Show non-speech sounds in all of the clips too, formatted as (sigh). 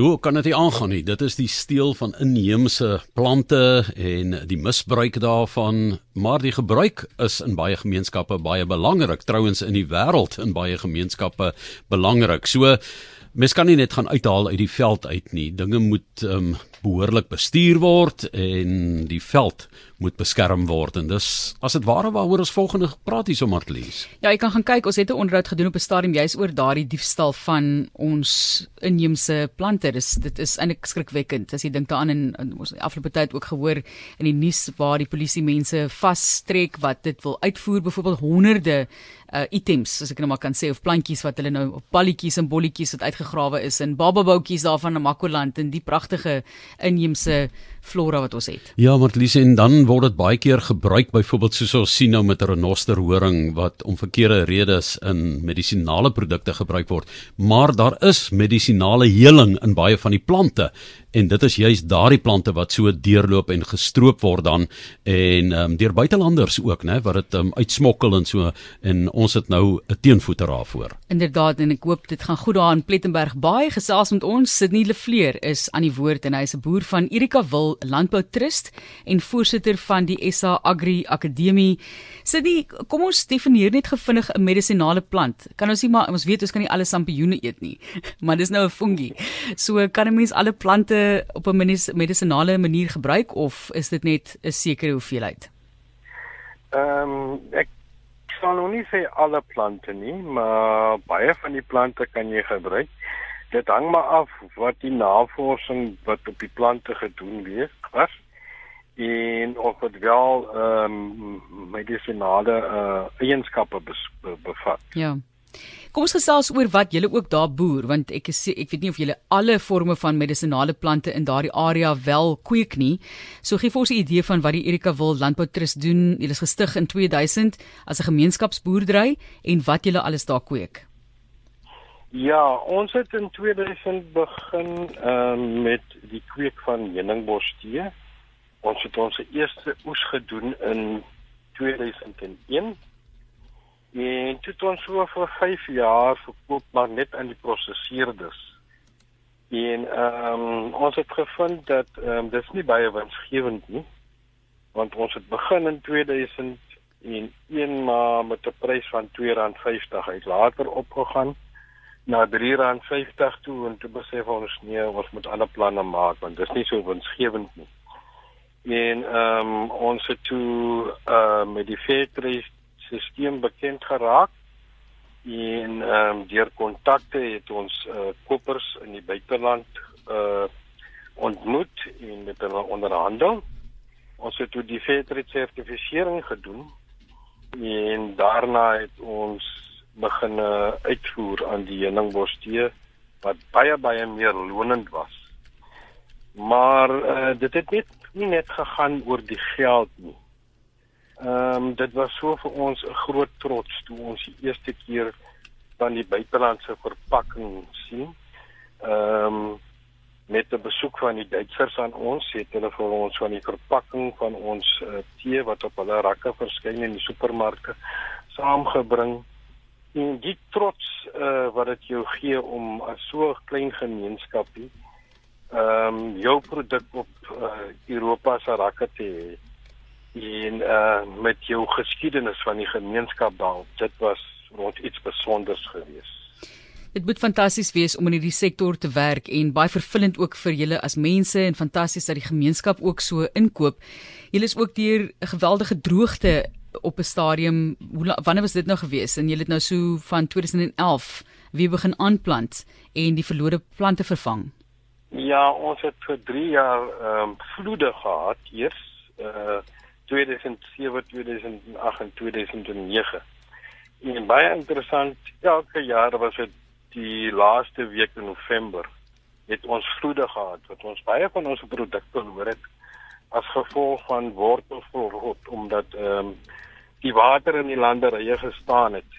So kan dit nie aangaan nie. Dit is die steel van inheemse plante en die misbruik daarvan, maar die gebruik is in baie gemeenskappe baie belangrik. Trouwens in die wêreld in baie gemeenskappe belangrik. So mens kan nie net gaan uithaal uit die veld uit nie. Dinge moet um, behoorlik bestuur word en die veld moet beskerm word en dis as dit ware waaroor ons volgende praat hier so Martlies. Ja, jy kan gaan kyk, ons het 'n onderhoud gedoen op 'n stadium juis oor daardie diefstal van ons inheemse plante. Dis dit is eintlik skrikwekkend as jy dink daaraan en, en ons afgelope tyd ook gehoor in die nuus waar die polisie mense vasstrek wat dit wil uitvoer, byvoorbeeld honderde uh items, as ek nou maar kan sê of plantjies wat hulle nou op balletjies en bolletjies wat uitgegrawe is en bababoutjies daarvan in Makoland en die pragtige inheemse flora wat ons het. Ja, maar Lise en dan word dit baie keer gebruik byvoorbeeld soos ons sien nou met renosterhoring wat om verkeerde redes in medisinale produkte gebruik word. Maar daar is medisinale heling in baie van die plante en dit is juist daardie plante wat so deurloop en gestroop word dan en um, deur buitelanders ook nê wat dit um, uitsmokkel en so en ons het nou 'n teenvoeter daarvoor. Inderdaad en ek hoop dit gaan goed daar in Plettenberg Baai gesels met ons Sidney Lefleur is aan die woord en hy is 'n boer van Erika Wil Landbou Trust en voorsitter van die SA Agri Akademie. Sidney, kom ons definieer net gevindig 'n medisinale plant. Kan ons nie maar ons weet ons kan nie alle sampioene eet nie, (laughs) maar dis nou 'n fungie. So kan 'n mens alle plante op 'n medisinale manier gebruik of is dit net 'n sekere hoeveelheid? Ehm um, ek sal nou nie sê alle plante nie, maar baie van die plante kan jy gebruik. Dit hang maar af wat die navorsing wat op die plante gedoen wees was en of dit wel ehm um, medisinale uh, eienskappe bevat. Ja. Kom ons gesels oor wat julle ook daar boer want ek is ek weet nie of julle alle forme van medisinale plante in daardie area wel kweek nie. So gee vir ons 'n idee van wat die Erika Wil Landbou Trust doen. Julle is gestig in 2000 as 'n gemeenskapsboerdery en wat julle alles daar kweek. Ja, ons het in 2000 begin um, met die kweek van heuningbostee. Ons het ons eerste oes gedoen in 2001 En het ons so vir 5 jaar verkoop maar net aan die prosesseerders. En ehm um, ons het gevind dat ehm um, dis nie baie winsgewend nie. Want ons het begin in 2000 en een maar met 'n prys van R2.50 uit later opgegaan na R3.50 toe en toe besef ons nee, ons moet ander planne maak want dit is nie so winsgewend nie. En ehm um, ons het toe uh met die Fairtrade stelsel bekend geraak en ehm um, deur kontakte het ons uh, kopers in die buiteland uh ontmoet en met hulle onderhandel. Ons het toe die Fairtrade sertifisering gedoen en daarna het ons begin uitvoer aan die heuningbostee wat baie baie meer lonend was. Maar uh, dit het net nie net gegaan oor die geld nie. Ehm um, dit was so vir ons 'n groot trots toe ons die eerste keer van die buitelandse verpakking sien. Ehm um, met 'n besoek van die Duitsers aan ons het hulle vir ons van die verpakking van ons uh, tee wat op hulle rakke verskyn in die supermarkte saamgebring. En die trots uh, wat dit jou gee om as so 'n klein gemeenskapie ehm um, jou produk op uh, Europa se rakke te hê en uh met jou geskiedenis van die gemeenskap daar dit was rond iets spesiaals geweest. Dit moet fantasties wees om in hierdie sektor te werk en baie vervullend ook vir julle as mense en fantasties dat die gemeenskap ook so inkoop. Julle is ook deur 'n geweldige droogte op 'n stadium. Hoe wanneer was dit nou gewees? En julle het nou so van 2011 weer begin aanplant en die verlore plante vervang. Ja, ons het vir 3 jaar ehm um, vloede gehad eers uh 2007, 2008 en 2009. En baie interessant, elke jaar was dit die laaste week in November het ons vloede gehad wat ons baie van ons produkte verloor het as gevolg van wortelrot omdat ehm um, die water in die landerye gestaan het.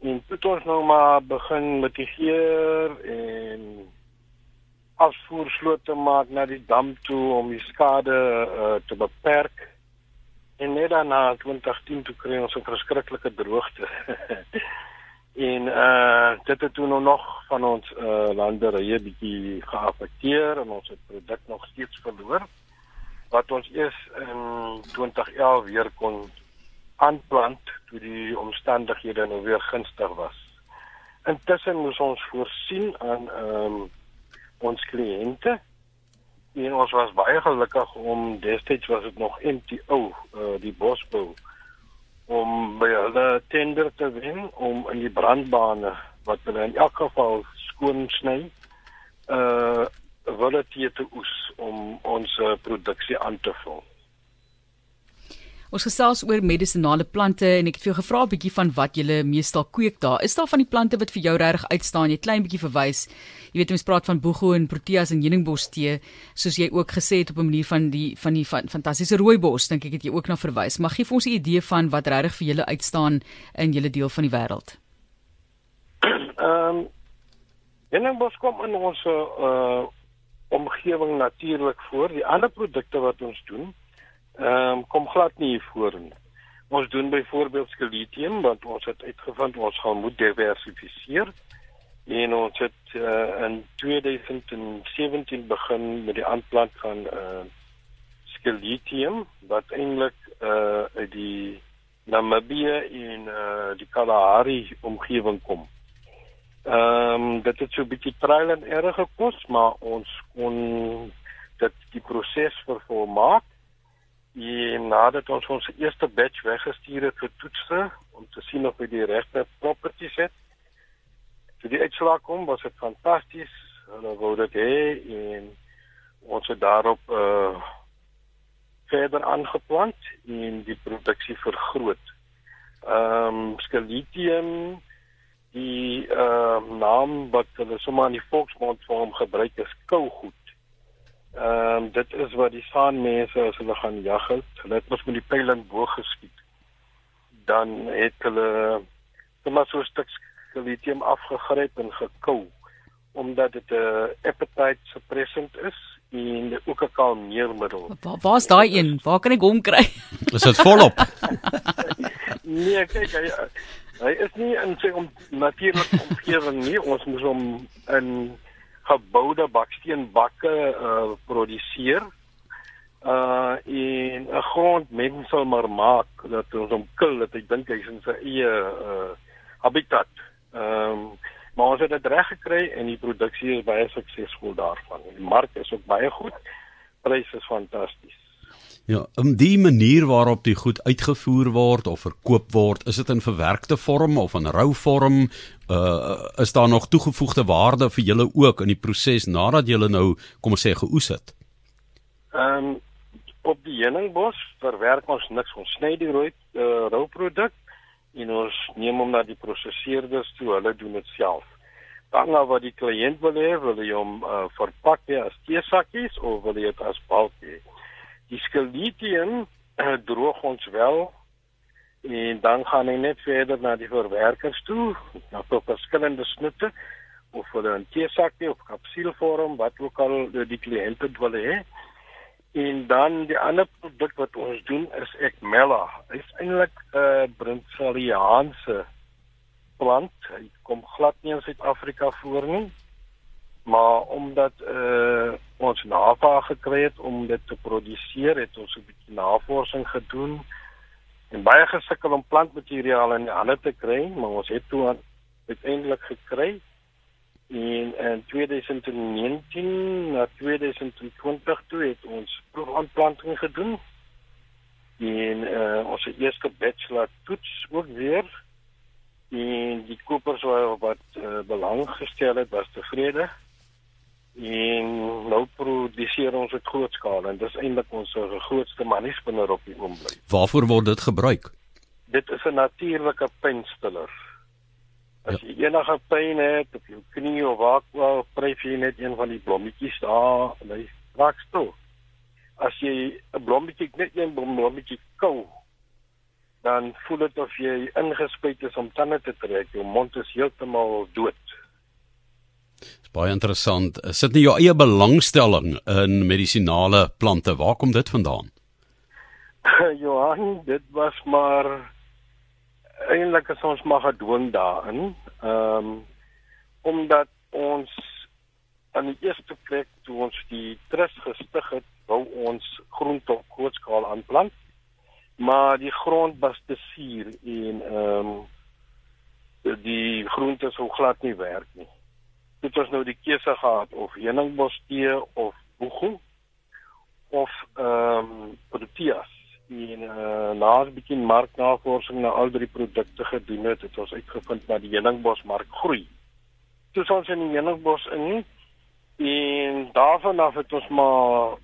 En toe het ons nou maar begin mitigeer en afvoerslote maak na die dam toe om die skade uh, te beperk. En net daarna 2010 toe kry ons 'n verskriklike droogte. (laughs) En uh dit het toe nou nog van ons uh landerye bietjie geaffekteer en ons het produk nog steeds verloor wat ons eers in 2011 weer kon aanplant toe die omstandighede nou weer gunstig was. Intussen moes ons voorsien aan ehm um, ons kliënte en ons was baie gelukkig om destyds was dit nog MTO uh, die Bosbou om by hulle tender te wen om in die brandbane wat hulle in elk geval skoon sny uh wil dit te oes om ons produksie aan te vul. Ons gesels oor medisonale plante en ek het vir jou gevra 'n bietjie van wat jy meestal kweek daar. Is daar van die plante wat vir jou regtig uitstaan? Jy klein bietjie verwys. Jy weet ons praat van boego en proteas en heuningbos tee, soos jy ook gesê het op 'n manier van die van die van, fantastiese rooibos, dink ek het jy ook na verwys. Maar gee vir ons 'n idee van wat regtig vir julle uitstaan in julle deel van die wêreld. (clears throat) Ehm um, heuningbos kom in ons uh omgewing natuurlik voor. Die ander produkte wat ons doen ehm um, kom glad nie voor nie. Ons doen byvoorbeeld skeletium want ons het uitgevind ons gaan moet diversifiseer en ons het uh, in 2017 begin met die aanplant van uh skeletium wat eintlik uh uit die Namibië en uh die Kalahari omgewing kom. Ehm um, dit het so 'n bietjie trial and error gekos, maar ons kon dit die proses vervolmaak en nadat ons ons eerste batch weggestuur het vir toetse om te sien of hy die regte properties het. Toe die uitslag kom, was dit fantasties. Hulle wou dit hê en ons het daarop uh verder aangeplant en die produksie vergroot. Ehm um, Skeletium die ehm uh, naam wat hulle sommer in die volksmond vir hom gebruik is kougoed. Ehm um, dit is wat die saanmense as hulle gaan jag het. Hulle het mos met die pyl en boog geskiet. Dan het hulle sommer so 'n stuk lithium afgegryp en gekou omdat dit 'n uh, appetite suppressant is en ook 'n kalmeermiddel. Waar waar's daai een? Waar kan ek hom kry? (laughs) Is dit volop? (laughs) nee, kyk hy hy is nie in sy om, natuurlike omgewing nie. Ons moes hom in geboude baksteenbakke uh produseer. Uh en 'n grondmens sal maar maak dat ons hom kil dat ek dink hy's in sy eie uh habitat. Ehm um, maar ons het dit reg gekry en die produksie is baie suksesvol daarvan. Die mark is ook baie goed. Pryse is fantasties. Ja, om die manier waarop die goed uitgevoer word of verkoop word, is dit in verwerkte vorm of in rou vorm? Uh is daar nog toegevoegde waarde vir julle ook in die proses nadat julle nou, kom ons sê, geoes het? Ehm um, op die heuningbos verwerk ons niks, ons sny die rooi uh, rou produk en ons neem hom na die prosesseerders toe, hulle doen dit self. Dan nou wat die kliënt wil hê, wil hy hom uh, verpak hê as teesakkies of wil hy dit as balk hê? Die skeletium uh, droog ons wel. En dan gaan hy net verder na die verwerkers toe na verskillende snitte of vir 'n teesakkie of kapsuulvorm wat ook al die kliënte wil hê en dan die ander produk wat ons doen is ekmella is eintlik 'n uh, brintsaliaanse plant. Hy kom glad nie in Suid-Afrika voor nie maar omdat uh, ons navraag gekry het om dit te produseer, het ons 'n bietjie navorsing gedoen. En baie gesukkel om plantmateriaal in die hande te kry, maar ons het toe uiteindelik gekry. En in 2019 na 2020 toe het ons proefaanplanting gedoen. En uh, ons eerste bachelor toets ook weer. En die kopers wat, wat uh, belang gestel het was tevrede en nou produseer ons dit grootskaal en dis eintlik ons grootste maniespinner op die oomblik. Waarvoor word dit gebruik? Dit is 'n natuurlike pynstiller. As ja. jy enige pyn het op jou knie of waar wel pryf jy net een van die blommetjies daar en hy raak stil. As jy 'n blommetjie net een blommetjie kou dan voel dit of jy ingespuit is om tande te trek. Jou mond is heeltemal dood. Baie interessant. Sit nie jou eie belangstelling in medisinale plante. Waar kom dit vandaan? (laughs) Johan, dit was maar eintlik as ons maar gedwing daarin. Ehm um, omdat ons aan die eerste plek toe ons die trust gestig het, wou ons groente op groot skaal aanplant. Maar die grond was te suur en ehm um, die groente sou glad nie werk nie. Dit was nou die keuse gehad of heuningbos tee of boegoe of ehm um, proteas en uh, na 'n bietjie marknavorsing na al drie produkte gedoen het, het ons uitgevind dat die heuningbosmark groei. Toe ons in die heuningbos in en daarvan af het ons maar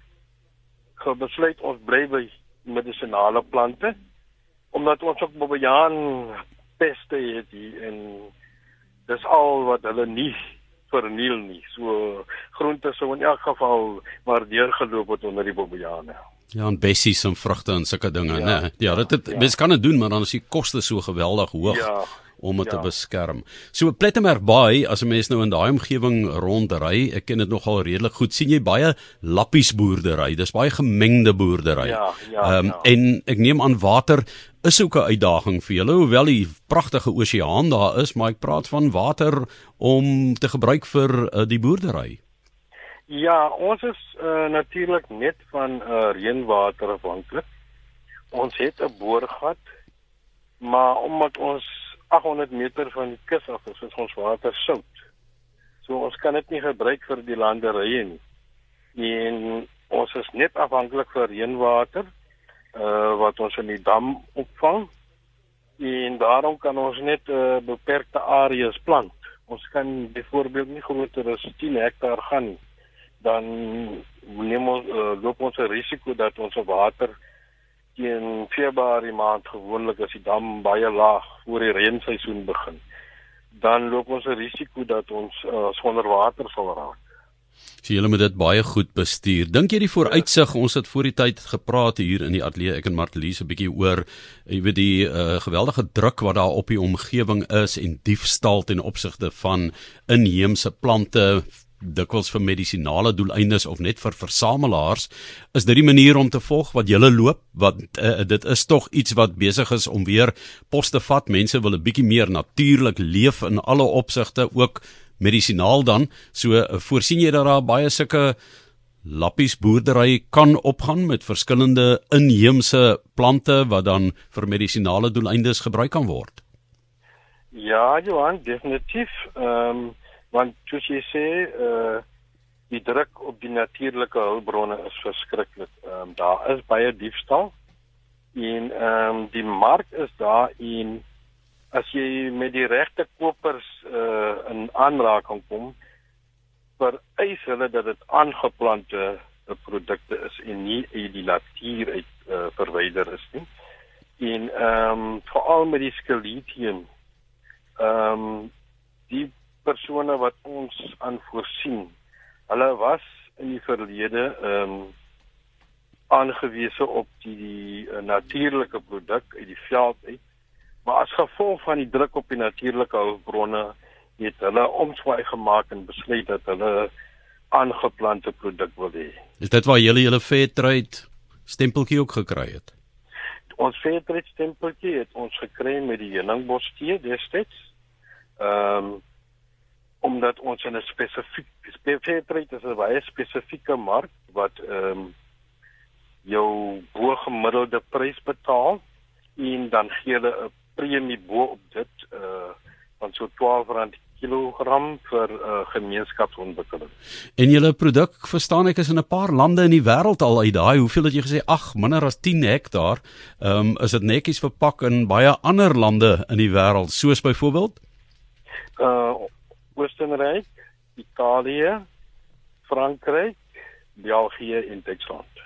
besluit ons bly by medisinale plante omdat ons ook bobejaan peste het en dis al wat hulle nie verniel nie. So groente sou in elk geval maar deurgeloop het onder die bobejane. Ja, en bessies en vrugte en sulke dinge, ja, né? Ja, dit het ja. mens kan dit doen, maar dan is die koste so geweldig hoog. Ja om dit ja. te beskerm. So Plettenberg Bay, as 'n mens nou in daai omgewing rondry, ek ken dit nogal redelik goed. sien jy baie lappies boerdery. Dis baie gemengde boerdery. Ja, ja. Um, ja. en ek neem aan water is ook 'n uitdaging vir julle, hoewel die pragtige oseaan daar is, maar ek praat van water om te gebruik vir uh, die boerdery. Ja, ons is uh, natuurlik net van uh, reënwater afhanklik. Ons het 'n boorgat, maar omdat ons 800 meter van die kus af is, is ons water sout. So ons kan dit nie gebruik vir die landerye nie. En ons is net afhanklik van reënwater uh wat ons in die dam opvang. En daarom kan ons net 'n uh, beperkte areas plant. Ons kan byvoorbeeld nie groter as 10 hektaar gaan nie. Dan neem ons uh, loop ons 'n risiko dat ons water teen Februarie maand gewoonlik as die dam baie laag voor die reenseisoen begin, dan loop ons 'n risiko dat ons uh, sonder water sal raak. So julle moet dit baie goed bestuur. Dink jy die vooruitsig, ons het voor die tyd gepraat hier in die ateljee ek en Martelies 'n bietjie oor jy weet die uh, geweldige druk wat daar op die omgewing is en diefstal ten opsigte van inheemse plante, dikwels vir medisinale doeleindes of net vir versamelaars is dit die manier om te volg wat julle loop? Wat uh, dit is tog iets wat besig is om weer pos te vat. Mense wil 'n bietjie meer natuurlik leef in alle opsigte ook medisinaal dan. So uh, voorsien jy dat daar baie sulke lappies boerdery kan opgaan met verskillende inheemse plante wat dan vir medisinale doeleindes gebruik kan word? Ja Johan definitief. Ehm um want soos jy sê uh die druk op die natuurlike hulpbronne is verskriklik. Ehm um, daar is baie diefstal en ehm um, die mark is daar en as jy met die regte kopers uh in aanraking kom vereis hulle dat dit aangeplante produkte is en nie uit die natuur uit uh, verwyder is nie. En ehm um, veral met die skeletium ehm um, die persone wat ons aan voorsien. Hulle was in die verlede ehm um, aangewese op die, die uh, natuurlike produk uit die veld uit. Maar as gevolg van die druk op die natuurlike hulpbronne het hulle omswaai gemaak en besluit dat hulle aangeplante produk wil hê. Is dit waar julle julle Fairtrade stempeltjie ook gekry het? Ons Fairtrade stempeltjie het ons gekry met die heuningbos tee destyds. Ehm um, omdat ons in 'n spesifiek spesifieke is 'n baie spesifieke mark wat ehm um, jou bo-gemiddelde prys betaal en dan gee hulle 'n premie bo op dit uh van so R12 kilogram vir uh, gemeenskapsontwikkeling. En julle produk verstaan ek is in 'n paar lande in die wêreld al uit daai hoeveel het jy gesê ag minder as 10 hektaar. Ehm um, is dit netjies verpak in baie ander lande in die wêreld soos byvoorbeeld? Uh Oostenryk, Italië, Frankryk, België en Duitsland.